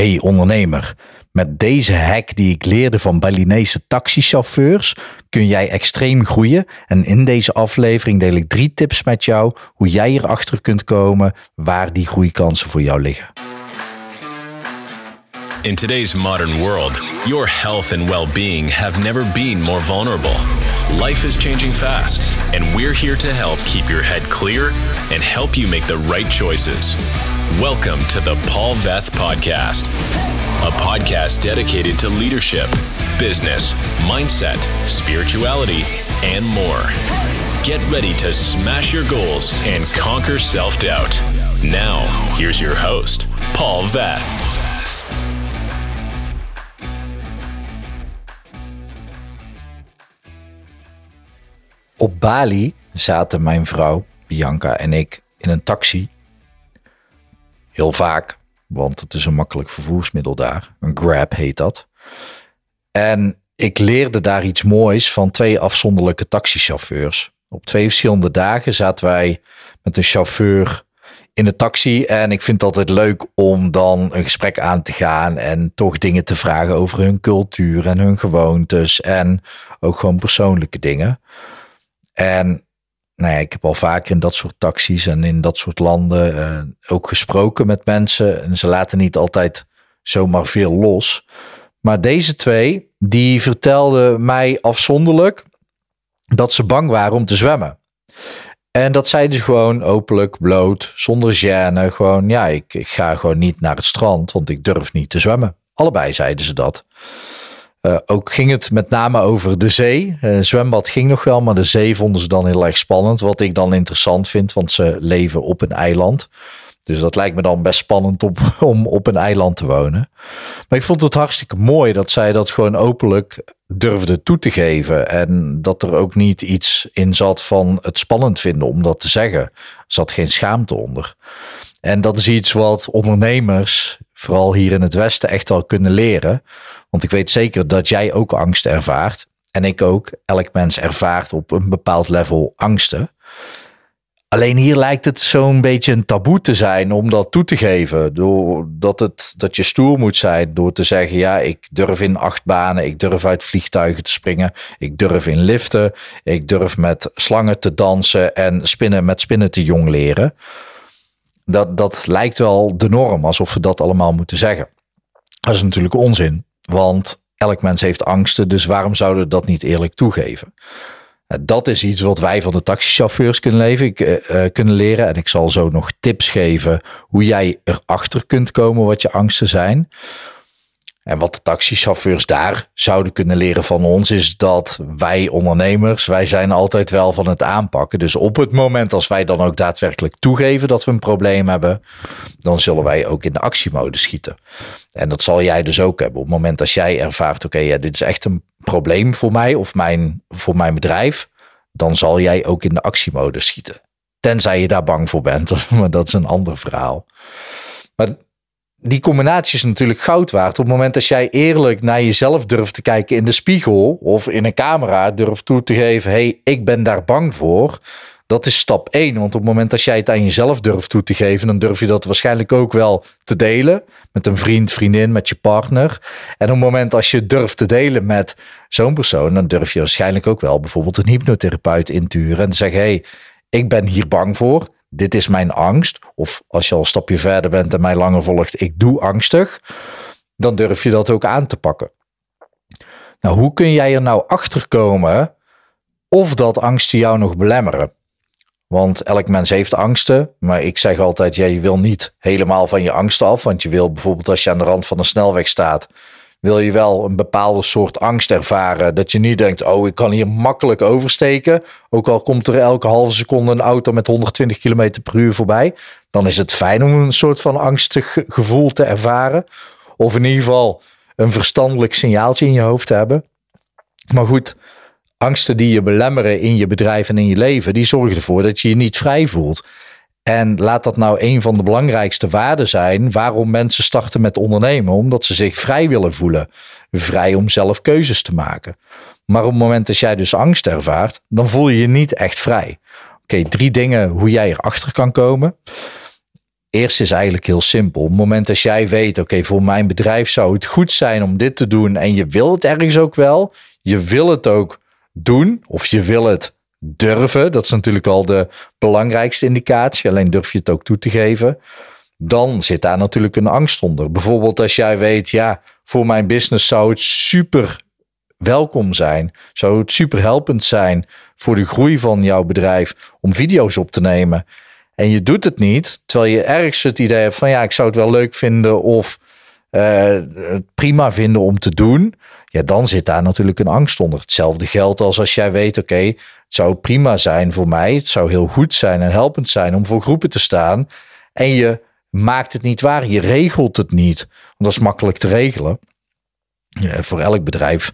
Hey ondernemer, met deze hack die ik leerde van Balinese taxichauffeurs kun jij extreem groeien. En in deze aflevering deel ik drie tips met jou hoe jij erachter kunt komen waar die groeikansen voor jou liggen. In today's modern world, your health and well being have never been more vulnerable. Life is changing fast, and we're here to help keep your head clear and help you make the right choices. Welcome to the Paul Veth Podcast, a podcast dedicated to leadership, business, mindset, spirituality, and more. Get ready to smash your goals and conquer self doubt. Now, here's your host, Paul Veth. Op Bali zaten mijn vrouw, Bianca en ik in een taxi. Heel vaak, want het is een makkelijk vervoersmiddel daar. Een Grab heet dat. En ik leerde daar iets moois van twee afzonderlijke taxichauffeurs. Op twee verschillende dagen zaten wij met een chauffeur in de taxi. En ik vind het altijd leuk om dan een gesprek aan te gaan en toch dingen te vragen over hun cultuur en hun gewoontes en ook gewoon persoonlijke dingen. En nou ik heb al vaker in dat soort taxis en in dat soort landen uh, ook gesproken met mensen. En ze laten niet altijd zomaar veel los. Maar deze twee, die vertelden mij afzonderlijk dat ze bang waren om te zwemmen. En dat zeiden ze gewoon openlijk, bloot, zonder gêne. Gewoon, ja, ik, ik ga gewoon niet naar het strand, want ik durf niet te zwemmen. Allebei zeiden ze dat. Uh, ook ging het met name over de zee. Uh, zwembad ging nog wel, maar de zee vonden ze dan heel erg spannend. Wat ik dan interessant vind, want ze leven op een eiland. Dus dat lijkt me dan best spannend om, op een eiland te wonen. Maar ik vond het hartstikke mooi dat zij dat gewoon openlijk durfde toe te geven. En dat er ook niet iets in zat van het spannend vinden om dat te zeggen. Er zat geen schaamte onder. En dat is iets wat ondernemers, vooral hier in het Westen, echt wel kunnen leren. Want ik weet zeker dat jij ook angst ervaart. En ik ook. Elk mens ervaart op een bepaald level angsten. Alleen hier lijkt het zo'n beetje een taboe te zijn om dat toe te geven. Doordat het, dat je stoer moet zijn door te zeggen: ja, ik durf in achtbanen, ik durf uit vliegtuigen te springen, ik durf in liften, ik durf met slangen te dansen en spinnen, met spinnen te jong leren. Dat, dat lijkt wel de norm, alsof we dat allemaal moeten zeggen. Dat is natuurlijk onzin. Want elk mens heeft angsten, dus waarom zouden we dat niet eerlijk toegeven? Eh, dat is iets wat wij van de taxichauffeurs kunnen, leven, uh, kunnen leren. En ik zal zo nog tips geven hoe jij erachter kunt komen wat je angsten zijn. En wat de taxichauffeurs daar zouden kunnen leren van ons is dat wij ondernemers, wij zijn altijd wel van het aanpakken. Dus op het moment als wij dan ook daadwerkelijk toegeven dat we een probleem hebben, dan zullen wij ook in de actiemode schieten. En dat zal jij dus ook hebben. Op het moment als jij ervaart, oké, ja, dit is echt een probleem voor mij of mijn, voor mijn bedrijf, dan zal jij ook in de actiemode schieten. Tenzij je daar bang voor bent, maar dat is een ander verhaal. Maar die combinatie is natuurlijk goud waard. Op het moment dat jij eerlijk naar jezelf durft te kijken in de spiegel of in een camera, durft toe te geven: hey, ik ben daar bang voor. Dat is stap 1. Want op het moment dat jij het aan jezelf durft toe te geven, dan durf je dat waarschijnlijk ook wel te delen met een vriend, vriendin, met je partner. En op het moment als je durft te delen met zo'n persoon, dan durf je waarschijnlijk ook wel bijvoorbeeld een hypnotherapeut inturen en te zeggen: hey, ik ben hier bang voor dit is mijn angst. Of als je al een stapje verder bent en mij langer volgt, ik doe angstig. Dan durf je dat ook aan te pakken. Nou, hoe kun jij er nou achter komen of dat angsten jou nog belemmeren? Want elk mens heeft angsten. Maar ik zeg altijd, ja, je wil niet helemaal van je angst af. Want je wil bijvoorbeeld als je aan de rand van een snelweg staat wil je wel een bepaalde soort angst ervaren. Dat je niet denkt, oh, ik kan hier makkelijk oversteken. Ook al komt er elke halve seconde een auto met 120 km per uur voorbij. Dan is het fijn om een soort van angstig gevoel te ervaren. Of in ieder geval een verstandelijk signaaltje in je hoofd te hebben. Maar goed, angsten die je belemmeren in je bedrijf en in je leven, die zorgen ervoor dat je je niet vrij voelt. En laat dat nou een van de belangrijkste waarden zijn waarom mensen starten met ondernemen. Omdat ze zich vrij willen voelen. Vrij om zelf keuzes te maken. Maar op het moment dat jij dus angst ervaart, dan voel je je niet echt vrij. Oké, drie dingen hoe jij erachter kan komen. eerst is eigenlijk heel simpel. Op het moment dat jij weet, oké, voor mijn bedrijf zou het goed zijn om dit te doen en je wil het ergens ook wel, je wil het ook doen of je wil het durven. Dat is natuurlijk al de belangrijkste indicatie. Alleen durf je het ook toe te geven. Dan zit daar natuurlijk een angst onder. Bijvoorbeeld als jij weet, ja, voor mijn business zou het super welkom zijn. Zou het super helpend zijn voor de groei van jouw bedrijf om video's op te nemen. En je doet het niet, terwijl je ergens het idee hebt van ja, ik zou het wel leuk vinden of uh, prima vinden om te doen. Ja, dan zit daar natuurlijk een angst onder. Hetzelfde geldt als als jij weet, oké, het zou prima zijn voor mij. Het zou heel goed zijn en helpend zijn om voor groepen te staan. En je maakt het niet waar. Je regelt het niet. Want dat is makkelijk te regelen. Ja, voor elk bedrijf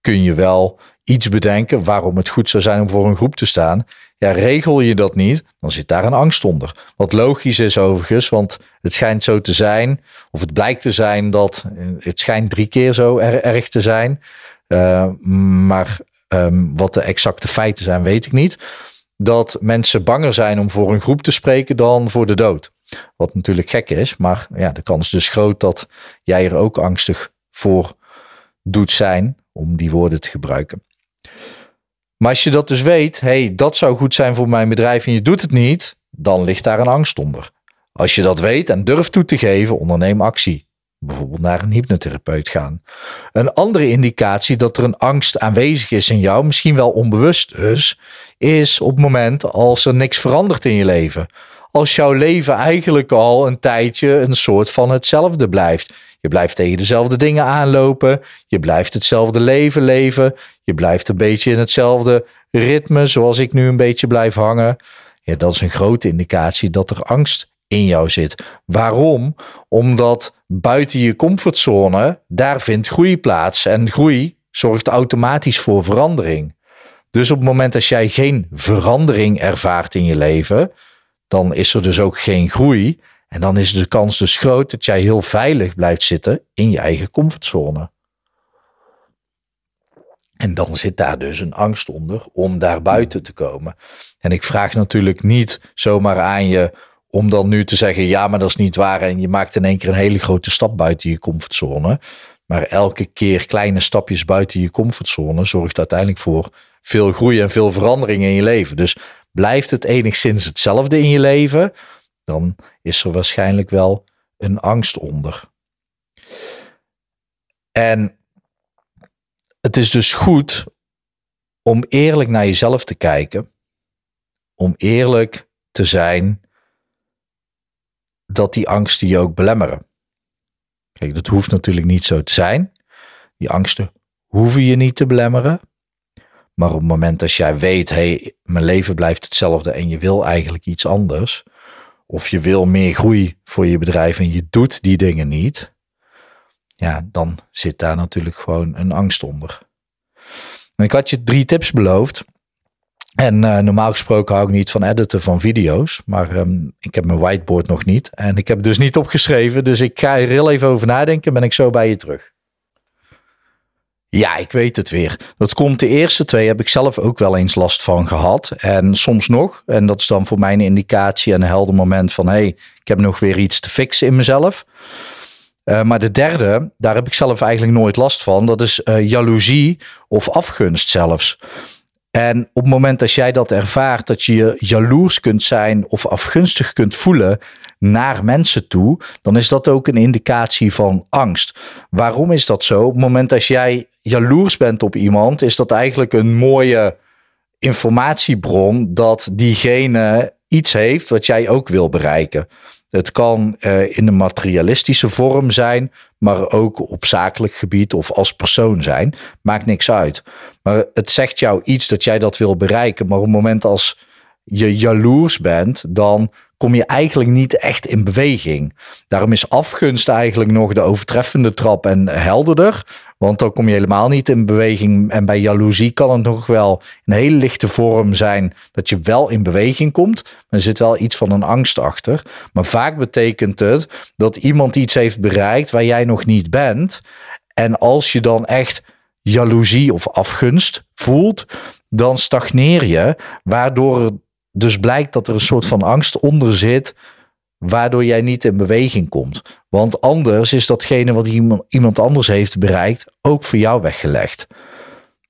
kun je wel iets bedenken waarom het goed zou zijn om voor een groep te staan. Ja, regel je dat niet, dan zit daar een angst onder. Wat logisch is overigens, want het schijnt zo te zijn, of het blijkt te zijn dat het schijnt drie keer zo erg te zijn. Uh, maar um, wat de exacte feiten zijn, weet ik niet. Dat mensen banger zijn om voor een groep te spreken dan voor de dood. Wat natuurlijk gek is, maar ja, de kans is dus groot dat jij er ook angstig voor doet zijn, om die woorden te gebruiken. Maar als je dat dus weet, hey, dat zou goed zijn voor mijn bedrijf en je doet het niet, dan ligt daar een angst onder. Als je dat weet en durft toe te geven, onderneem actie. Bijvoorbeeld naar een hypnotherapeut gaan. Een andere indicatie dat er een angst aanwezig is in jou, misschien wel onbewust dus, is op het moment als er niks verandert in je leven. Als jouw leven eigenlijk al een tijdje een soort van hetzelfde blijft. Je blijft tegen dezelfde dingen aanlopen. Je blijft hetzelfde leven leven. Je blijft een beetje in hetzelfde ritme, zoals ik nu een beetje blijf hangen. Ja, dat is een grote indicatie dat er angst in jou zit. Waarom? Omdat buiten je comfortzone, daar vindt groei plaats. En groei zorgt automatisch voor verandering. Dus op het moment dat jij geen verandering ervaart in je leven, dan is er dus ook geen groei. En dan is de kans dus groot dat jij heel veilig blijft zitten in je eigen comfortzone. En dan zit daar dus een angst onder om daar buiten te komen. En ik vraag natuurlijk niet zomaar aan je om dan nu te zeggen: ja, maar dat is niet waar. En je maakt in één keer een hele grote stap buiten je comfortzone. Maar elke keer kleine stapjes buiten je comfortzone zorgt uiteindelijk voor veel groei en veel verandering in je leven. Dus blijft het enigszins hetzelfde in je leven, dan is er waarschijnlijk wel een angst onder. En het is dus goed om eerlijk naar jezelf te kijken, om eerlijk te zijn dat die angsten je ook belemmeren. Kijk, dat hoeft natuurlijk niet zo te zijn. Die angsten hoeven je niet te belemmeren. Maar op het moment dat jij weet, hé, hey, mijn leven blijft hetzelfde en je wil eigenlijk iets anders, of je wil meer groei voor je bedrijf en je doet die dingen niet, ja, dan zit daar natuurlijk gewoon een angst onder. En ik had je drie tips beloofd. En uh, normaal gesproken hou ik niet van editen van video's, maar um, ik heb mijn whiteboard nog niet. En ik heb dus niet opgeschreven, dus ik ga er heel even over nadenken ben ik zo bij je terug. Ja, ik weet het weer. Dat komt de eerste twee heb ik zelf ook wel eens last van gehad. En soms nog. En dat is dan voor mij een indicatie en een helder moment van... hé, hey, ik heb nog weer iets te fixen in mezelf. Uh, maar de derde, daar heb ik zelf eigenlijk nooit last van. Dat is uh, jaloezie of afgunst zelfs. En op het moment dat jij dat ervaart, dat je je jaloers kunt zijn of afgunstig kunt voelen naar mensen toe, dan is dat ook een indicatie van angst. Waarom is dat zo? Op het moment dat jij jaloers bent op iemand, is dat eigenlijk een mooie informatiebron dat diegene iets heeft wat jij ook wil bereiken. Het kan uh, in een materialistische vorm zijn, maar ook op zakelijk gebied of als persoon zijn. Maakt niks uit. Maar het zegt jou iets dat jij dat wil bereiken. Maar op het moment als je jaloers bent, dan kom je eigenlijk niet echt in beweging. Daarom is afgunst eigenlijk nog de overtreffende trap en helderder. Want dan kom je helemaal niet in beweging. En bij jaloezie kan het nog wel een hele lichte vorm zijn dat je wel in beweging komt. Maar er zit wel iets van een angst achter. Maar vaak betekent het dat iemand iets heeft bereikt waar jij nog niet bent. En als je dan echt jaloezie of afgunst voelt, dan stagneer je. Waardoor dus blijkt dat er een soort van angst onder zit waardoor jij niet in beweging komt. Want anders is datgene wat iemand, anders heeft bereikt ook voor jou weggelegd.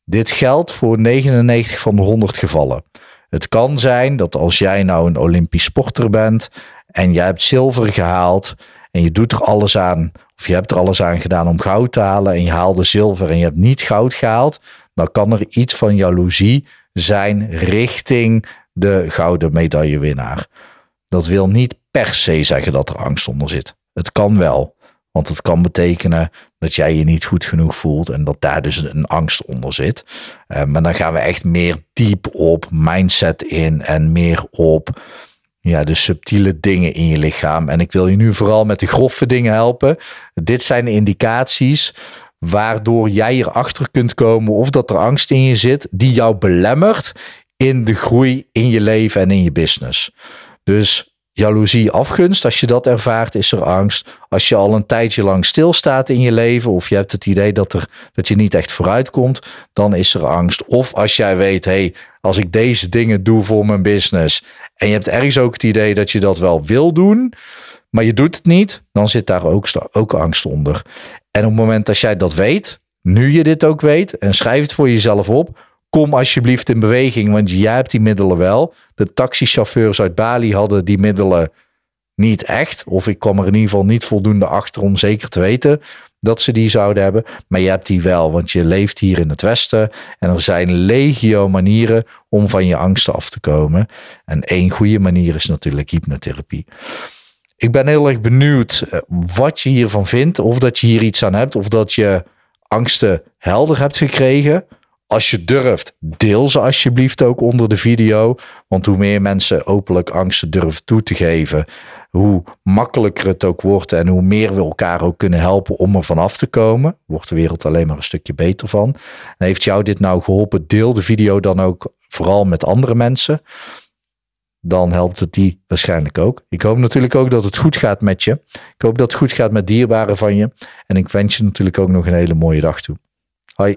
Dit geldt voor 99 van de 100 gevallen. Het kan zijn dat als jij nou een Olympisch sporter bent en jij hebt zilver gehaald en je doet er alles aan, of je hebt er alles aan gedaan om goud te halen en je haalde zilver en je hebt niet goud gehaald, dan kan er iets van jaloezie zijn richting de gouden medaillewinnaar. Dat wil niet per se zeggen dat er angst onder zit. Het kan wel. Want het kan betekenen dat jij je niet goed genoeg voelt en dat daar dus een angst onder zit. Uh, maar dan gaan we echt meer diep op mindset in en meer op ja, de subtiele dingen in je lichaam. En ik wil je nu vooral met de grove dingen helpen. Dit zijn de indicaties waardoor jij erachter kunt komen of dat er angst in je zit die jou belemmert in de groei in je leven en in je business. Dus jaloezie, afgunst. Als je dat ervaart, is er angst. Als je al een tijdje lang stilstaat in je leven, of je hebt het idee dat, er, dat je niet echt vooruit komt, dan is er angst. Of als jij weet, hey, als ik deze dingen doe voor mijn business, en je hebt ergens ook het idee dat je dat wel wil doen, maar je doet het niet, dan zit daar ook, ook angst onder. En op het moment dat jij dat weet, nu je dit ook weet, en schrijf het voor jezelf op, kom alsjeblieft in beweging, want jij hebt die middelen wel. De taxichauffeurs uit Bali hadden die middelen niet echt. Of ik kwam er in ieder geval niet voldoende achter om zeker te weten dat ze die zouden hebben. Maar je hebt die wel, want je leeft hier in het Westen. En er zijn legio manieren om van je angsten af te komen. En één goede manier is natuurlijk hypnotherapie. Ik ben heel erg benieuwd eh, wat je hiervan vindt. Of dat je hier iets aan hebt. Of dat je angsten helder hebt gekregen. Als je durft, deel ze alsjeblieft ook onder de video. Want hoe meer mensen openlijk angsten durven toe te geven, hoe makkelijker het ook wordt en hoe meer we elkaar ook kunnen helpen om er vanaf te komen, wordt de wereld alleen maar een stukje beter van. En heeft jou dit nou geholpen? Deel de video dan ook vooral met andere mensen. Dan helpt het die waarschijnlijk ook. Ik hoop natuurlijk ook dat het goed gaat met je. Ik hoop dat het goed gaat met dierbaren van je. En ik wens je natuurlijk ook nog een hele mooie dag toe. Hoi.